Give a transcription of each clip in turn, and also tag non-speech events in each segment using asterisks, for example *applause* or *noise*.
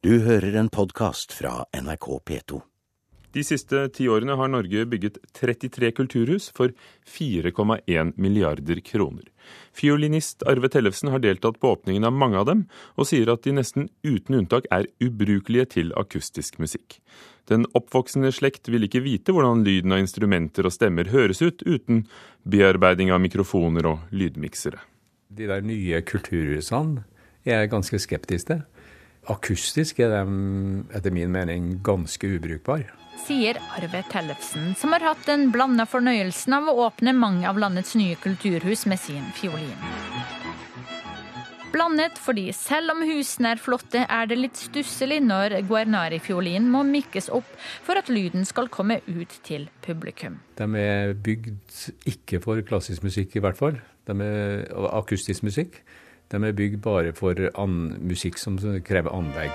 Du hører en podkast fra NRK P2. De siste ti årene har Norge bygget 33 kulturhus for 4,1 milliarder kroner. Fiolinist Arve Tellefsen har deltatt på åpningen av mange av dem, og sier at de nesten uten unntak er ubrukelige til akustisk musikk. Den oppvoksende slekt vil ikke vite hvordan lyden av instrumenter og stemmer høres ut uten bearbeiding av mikrofoner og lydmiksere. De der nye kulturhusene er jeg ganske skeptisk til. Akustisk er de etter min mening ganske ubrukbare. Sier Arve Tellefsen, som har hatt den blanda fornøyelsen av å åpne mange av landets nye kulturhus med sin fiolin. Blandet fordi selv om husene er flotte, er det litt stusselig når Guernari-fiolinen må mikkes opp for at lyden skal komme ut til publikum. De er bygd ikke for klassisk musikk, i hvert fall. De er akustisk musikk. De er bygd bare for musikk som krever anlegg.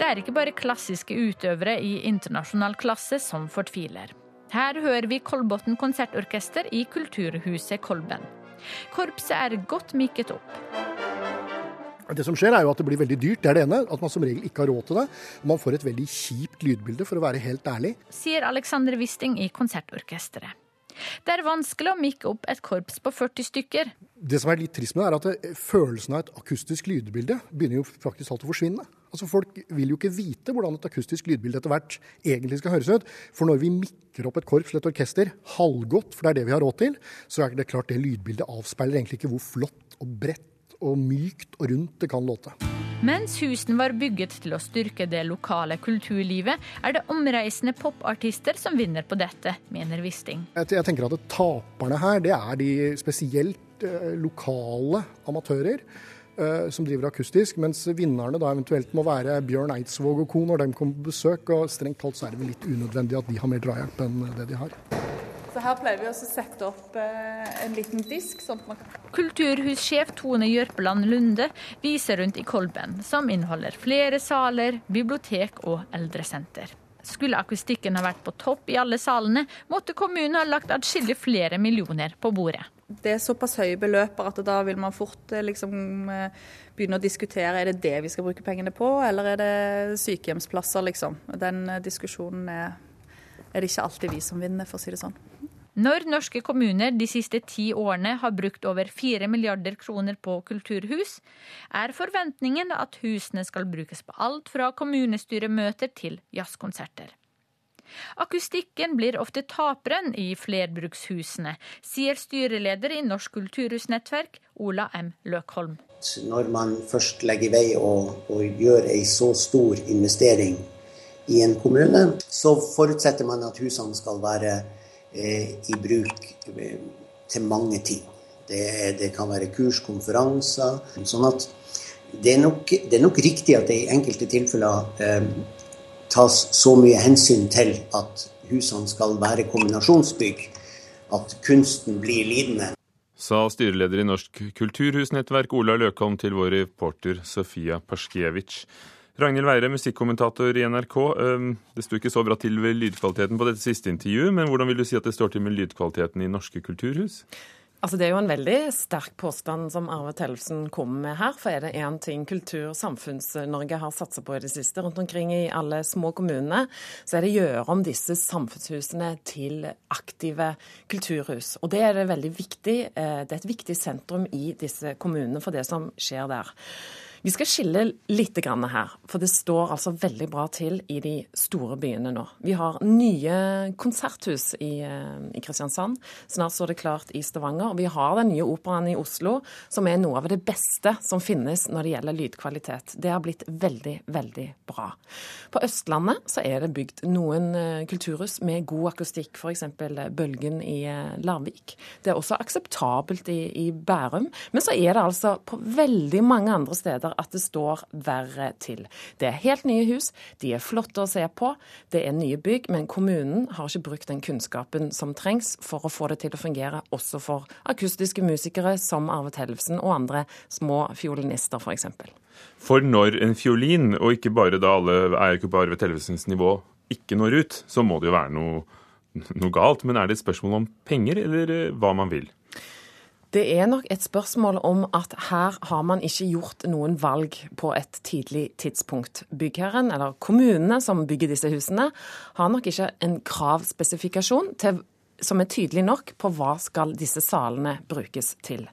Det er ikke bare klassiske utøvere i internasjonal klasse som fortviler. Her hører vi Kolbotn konsertorkester i Kulturhuset Kolben. Korpset er godt myket opp. Det som skjer er jo at det blir veldig dyrt, det er det ene. At man som regel ikke har råd til det. Man får et veldig kjipt lydbilde, for å være helt ærlig. Sier Alexander Wisting i Konsertorkesteret. Det er vanskelig å mikke opp et korps på 40 stykker. Det som er litt trist med det, er at følelsen av et akustisk lydbilde begynner jo faktisk alt å forsvinne. Altså Folk vil jo ikke vite hvordan et akustisk lydbilde etter hvert egentlig skal høres ut. For når vi mikker opp et korps eller et orkester halvgodt, for det er det vi har råd til, så er det klart det lydbildet avspeiler egentlig ikke hvor flott og bredt og mykt og rundt det kan låte. Mens husene var bygget til å styrke det lokale kulturlivet, er det omreisende popartister som vinner på dette, mener Wisting. Jeg tenker at Taperne her, det er de spesielt eh, lokale amatører eh, som driver akustisk, mens vinnerne da eventuelt må være Bjørn Eidsvåg og co. når de kommer på besøk. og Strengt talt så er det vel litt unødvendig at de har mer drahjelp enn det de har. Så her pleier vi også å sette opp eh, en liten disk. sånn at man kan... Kulturhussjef Tone Jørpeland Lunde viser rundt i Kolben, som inneholder flere saler, bibliotek og eldresenter. Skulle akustikken ha vært på topp i alle salene, måtte kommunen ha lagt atskillig flere millioner på bordet. Det er såpass høye beløper at da vil man fort liksom, begynne å diskutere er det det vi skal bruke pengene på, eller er det sykehjemsplasser, liksom. Den diskusjonen er er det ikke alltid vi som vinner, for å si det sånn. Når norske kommuner de siste ti årene har brukt over fire milliarder kroner på kulturhus, er forventningen at husene skal brukes på alt fra kommunestyremøter til jazzkonserter. Akustikken blir ofte taperen i flerbrukshusene, sier styreleder i Norsk kulturhusnettverk, Ola M. Løkholm. Når man først legger vei og, og gjør ei så stor investering i en kommune, så forutsetter man at husene skal være i bruk eh, til mange ting. Det, det, kan være kurs, konferanser. Sånn at det er, nok, det er nok riktig at det i enkelte tilfeller eh, tas så mye hensyn til at husene skal være kombinasjonsbygg, at kunsten blir lidende. Sa styreleder i Norsk kulturhusnettverk Ola Løkholm til vår reporter Sofia Paskiewicz. Ragnhild Weire, musikkommentator i NRK. Det sto ikke så bra til ved lydkvaliteten på dette siste intervjuet, men hvordan vil du si at det står til med lydkvaliteten i norske kulturhus? Altså Det er jo en veldig sterk påstand som Arve Tellefsen kommer med her. For er det én ting kultur- og samfunns-Norge har satsa på i det siste rundt omkring i alle små kommunene, så er det å gjøre om disse samfunnshusene til aktive kulturhus. Og det er det veldig viktig. Eh, det er et viktig sentrum i disse kommunene for det som skjer der. Vi skal skille litt her, for det står altså veldig bra til i de store byene nå. Vi har nye konserthus i, eh, i Kristiansand. Snart står det klart i Stavanger. Vi har den nye operaen i Oslo, som er noe av det beste som finnes når det gjelder lydkvalitet. Det har blitt veldig, veldig bra. På Østlandet så er det bygd noen eh, kulturhus med god akustikk, f.eks. Bølgen i eh, Larvik. Det er også akseptabelt i, i Bærum. Men så er det altså på veldig mange andre steder viser at det står verre til. Det er helt nye hus, de er flotte å se på, det er nye bygg, men kommunen har ikke brukt den kunnskapen som trengs for å få det til å fungere også for akustiske musikere som Arve Tellefsen og andre små fiolinister, f.eks. For, for når en fiolin, og ikke bare da alle er på Arve Tellefsens nivå, ikke når ut, så må det jo være noe, noe galt. Men er det et spørsmål om penger, eller eh, hva man vil? Det er nok et spørsmål om at her har man ikke gjort noen valg på et tidlig tidspunkt. Byggherren, eller kommunene som bygger disse husene, har nok ikke en kravspesifikasjon til, som er tydelig nok på hva skal disse salene brukes til.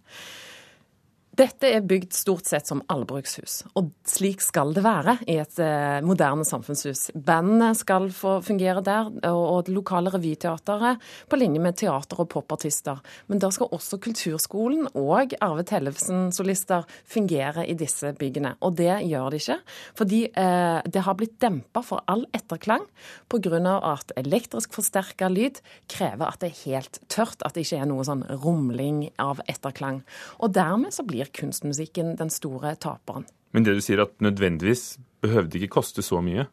Dette er bygd stort sett som allbrukshus, og slik skal det være i et eh, moderne samfunnshus. Bandene skal få fungere der, og det lokale revyteateret på linje med teater- og popartister. Men da skal også kulturskolen og Arve Tellefsen-solister fungere i disse byggene. Og det gjør de ikke, fordi eh, det har blitt dempa for all etterklang pga. at elektrisk forsterka lyd krever at det er helt tørt, at det ikke er noe sånn rumling av etterklang. Og dermed så blir kunstmusikken den store taperen. Men det du sier at nødvendigvis behøvde ikke koste så mye?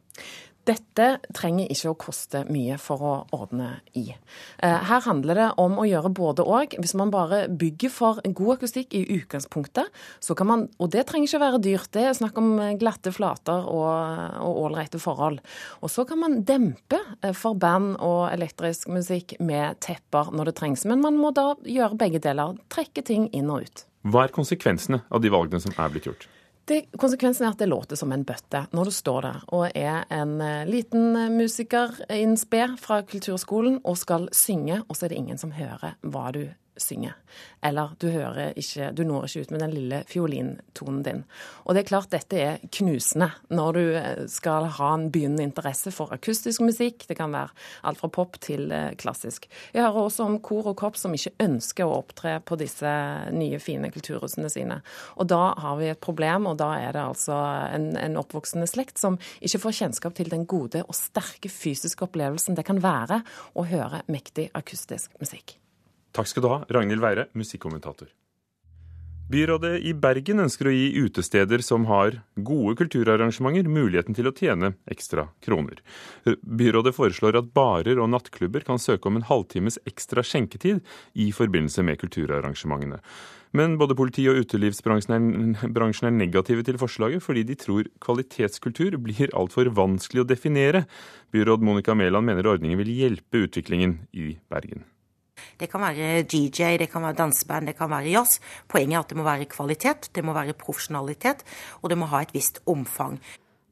Dette trenger ikke å koste mye for å ordne i. Eh, her handler det om å gjøre både og. Hvis man bare bygger for en god akustikk i utgangspunktet, så kan man Og det trenger ikke å være dyrt. Det er snakk om glatte flater og ålreite forhold. Og så kan man dempe eh, for band og elektrisk musikk med tepper når det trengs. Men man må da gjøre begge deler. Trekke ting inn og ut. Hva er konsekvensene av de valgene som er blitt gjort? Det, konsekvensen er at det låter som en bøtte når du står der og er en eh, liten musiker in fra kulturskolen og skal synge, og så er det ingen som hører hva du synge. Eller du hører ikke, du når ikke ut med den lille fiolintonen din. Og det er klart dette er knusende når du eh, skal ha en begynnende interesse for akustisk musikk. Det kan være alt fra pop til eh, klassisk. Jeg hører også om kor og kopp som ikke ønsker å opptre på disse nye, fine kulturhusene sine. Og da har vi et problem, og da er det altså en, en oppvoksende slekt som ikke får kjennskap til den gode og sterke fysiske opplevelsen det kan være å høre mektig akustisk musikk. Takk skal du ha, Ragnhild Weire, musikkommentator. Byrådet i Bergen ønsker å gi utesteder som har gode kulturarrangementer, muligheten til å tjene ekstra kroner. Byrådet foreslår at barer og nattklubber kan søke om en halvtimes ekstra skjenketid i forbindelse med kulturarrangementene. Men både politi og utelivsbransjen er *laughs* negative til forslaget, fordi de tror kvalitetskultur blir altfor vanskelig å definere. Byråd Monica Mæland mener ordningen vil hjelpe utviklingen i Bergen. Det kan være DJ, det kan være danseband, det kan være jazz. Poenget er at det må være kvalitet, det må være profesjonalitet, og det må ha et visst omfang.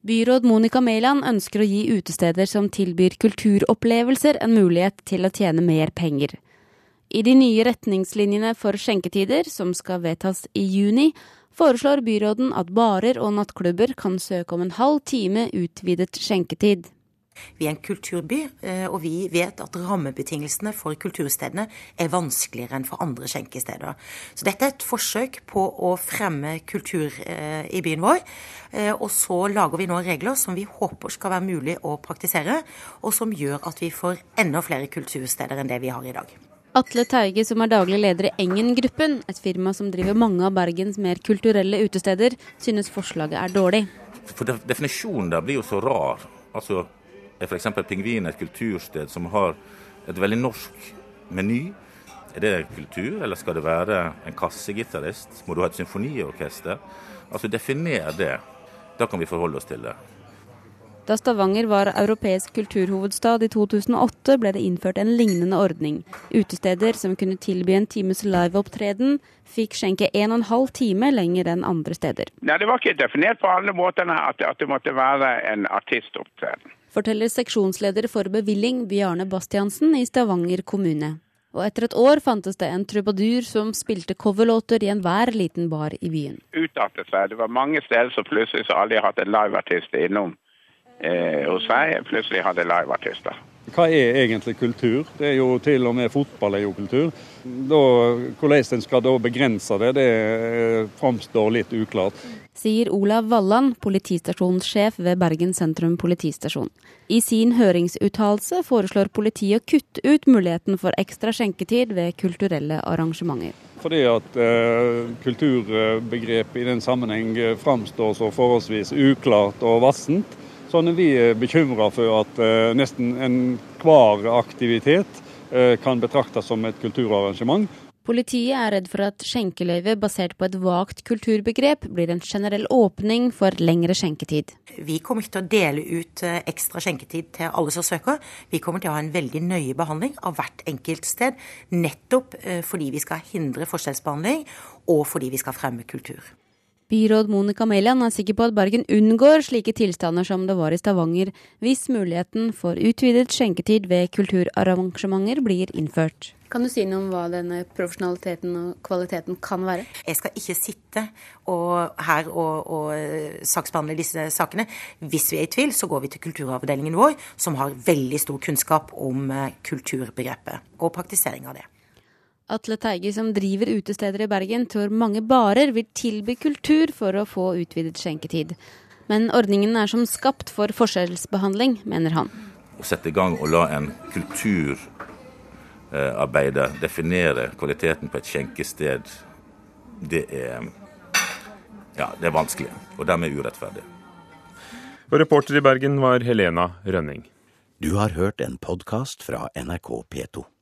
Byråd Monica Mæland ønsker å gi utesteder som tilbyr kulturopplevelser en mulighet til å tjene mer penger. I de nye retningslinjene for skjenketider, som skal vedtas i juni, foreslår byråden at barer og nattklubber kan søke om en halv time utvidet skjenketid. Vi er en kulturby, eh, og vi vet at rammebetingelsene for kulturstedene er vanskeligere enn for andre skjenkesteder. Så dette er et forsøk på å fremme kultur eh, i byen vår. Eh, og så lager vi nå regler som vi håper skal være mulig å praktisere, og som gjør at vi får enda flere kultursteder enn det vi har i dag. Atle Teige, som er daglig leder i Engen-gruppen, et firma som driver mange av Bergens mer kulturelle utesteder, synes forslaget er dårlig. For Definisjonen der blir jo så rar. Altså, er f.eks. Pingvin et kultursted som har et veldig norsk meny? Er det kultur, eller skal det være en kassegitarist? Må du ha et symfoniorkester? Altså Definer det. Da kan vi forholde oss til det. Da Stavanger var europeisk kulturhovedstad i 2008, ble det innført en lignende ordning. Utesteder som kunne tilby en times liveopptreden, fikk skjenke en og en halv time lenger enn andre steder. Nei, Det var ikke definert på alle måtene at, at det måtte være en artistopptreden forteller seksjonsleder for bevilling Bjarne Bastiansen i Stavanger kommune. Og etter et år fantes det en trubadur som spilte coverlåter i enhver liten bar i byen. Utartet seg. Det var mange steder som plutselig så aldri hatt en liveartist innom eh, hos seg. Plutselig hadde liveartister. Hva er egentlig kultur? Det er jo Til og med fotball er jo kultur. Da, hvordan en skal da begrense det, det eh, framstår litt uklart sier Olav Walland, politistasjonssjef ved Bergen sentrum politistasjon. I sin høringsuttalelse foreslår politiet å kutte ut muligheten for ekstra skjenketid ved kulturelle arrangementer. Fordi at eh, kulturbegrepet i den sammenheng framstår så forholdsvis uklart og vassent. Sånn er vi bekymra for at eh, nesten enhver aktivitet eh, kan betraktes som et kulturarrangement. Politiet er redd for at skjenkeløyve basert på et vagt kulturbegrep blir en generell åpning for lengre skjenketid. Vi kommer ikke til å dele ut eh, ekstra skjenketid til alle som søker. Vi kommer til å ha en veldig nøye behandling av hvert enkelt sted, nettopp eh, fordi vi skal hindre forskjellsbehandling, og fordi vi skal fremme kultur. Byråd Monica Mæland er sikker på at Bergen unngår slike tilstander som det var i Stavanger, hvis muligheten for utvidet skjenketid ved kulturarrangementer blir innført. Kan du si noe om hva denne profesjonaliteten og kvaliteten kan være? Jeg skal ikke sitte og, her og, og eh, saksbehandle disse sakene. Hvis vi er i tvil, så går vi til kulturavdelingen vår, som har veldig stor kunnskap om eh, kulturbegrepet og praktisering av det. Atle Teige, som driver utesteder i Bergen, tror mange barer vil tilby kultur for å få utvidet skjenketid. Men ordningen er som skapt for forskjellsbehandling, mener han. Å sette i gang og la en kulturarbeider definere kvaliteten på et skjenkested, det er, ja, det er vanskelig. Og dermed urettferdig. Og reporter i Bergen var Helena Rønning. Du har hørt en podkast fra NRK P2.